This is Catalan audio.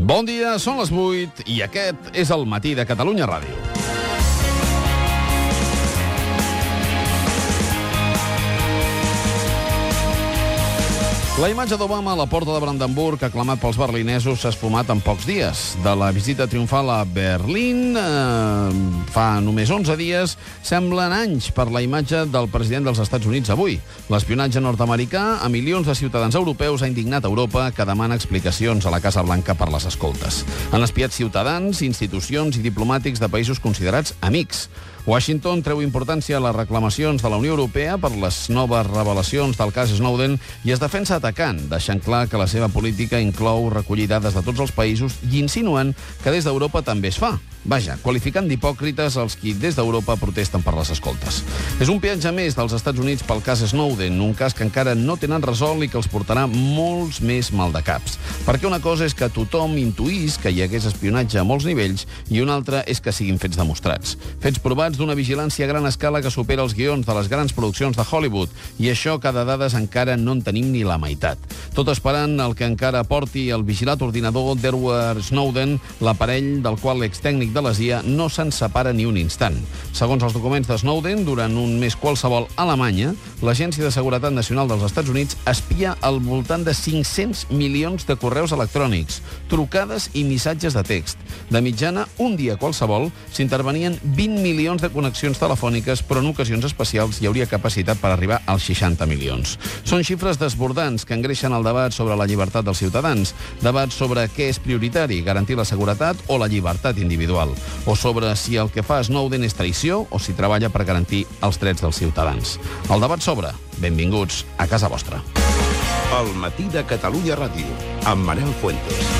Bon dia, són les 8 i aquest és el matí de Catalunya Ràdio. La imatge d'Obama a la porta de Brandenburg, aclamat pels berlinesos, s'ha esfumat en pocs dies. De la visita triomfal a Berlín, eh, fa només 11 dies, semblen anys per la imatge del president dels Estats Units avui. L'espionatge nord-americà a milions de ciutadans europeus ha indignat Europa, que demana explicacions a la Casa Blanca per les escoltes. Han espiat ciutadans, institucions i diplomàtics de països considerats amics. Washington treu importància a les reclamacions de la Unió Europea per les noves revelacions del cas Snowden i es defensa atacant, deixant clar que la seva política inclou recollir dades de tots els països i insinuant que des d'Europa també es fa. Vaja, qualificant d'hipòcrites els qui des d'Europa protesten per les escoltes. És un peatge més dels Estats Units pel cas Snowden, un cas que encara no tenen resolt i que els portarà molts més maldecaps. Perquè una cosa és que tothom intuís que hi hagués espionatge a molts nivells i una altra és que siguin fets demostrats. Fets provats d'una vigilància a gran escala que supera els guions de les grans produccions de Hollywood. I això, cada dades, encara no en tenim ni la meitat. Tot esperant el que encara porti el vigilat ordinador d'Edward Snowden, l'aparell del qual l'extècnic de la CIA no se'n separa ni un instant. Segons els documents de Snowden, durant un mes qualsevol a Alemanya, l'Agència de Seguretat Nacional dels Estats Units espia al voltant de 500 milions de correus electrònics, trucades i missatges de text. De mitjana, un dia qualsevol, s'intervenien 20 milions de connexions telefòniques, però en ocasions especials hi hauria capacitat per arribar als 60 milions. Són xifres desbordants que engreixen el debat sobre la llibertat dels ciutadans, debat sobre què és prioritari, garantir la seguretat o la llibertat individual individual, o sobre si el que fa Snowden és traïció o si treballa per garantir els drets dels ciutadans. El debat s'obre. Benvinguts a casa vostra. El matí de Catalunya Ràdio, amb Manel Fuentes.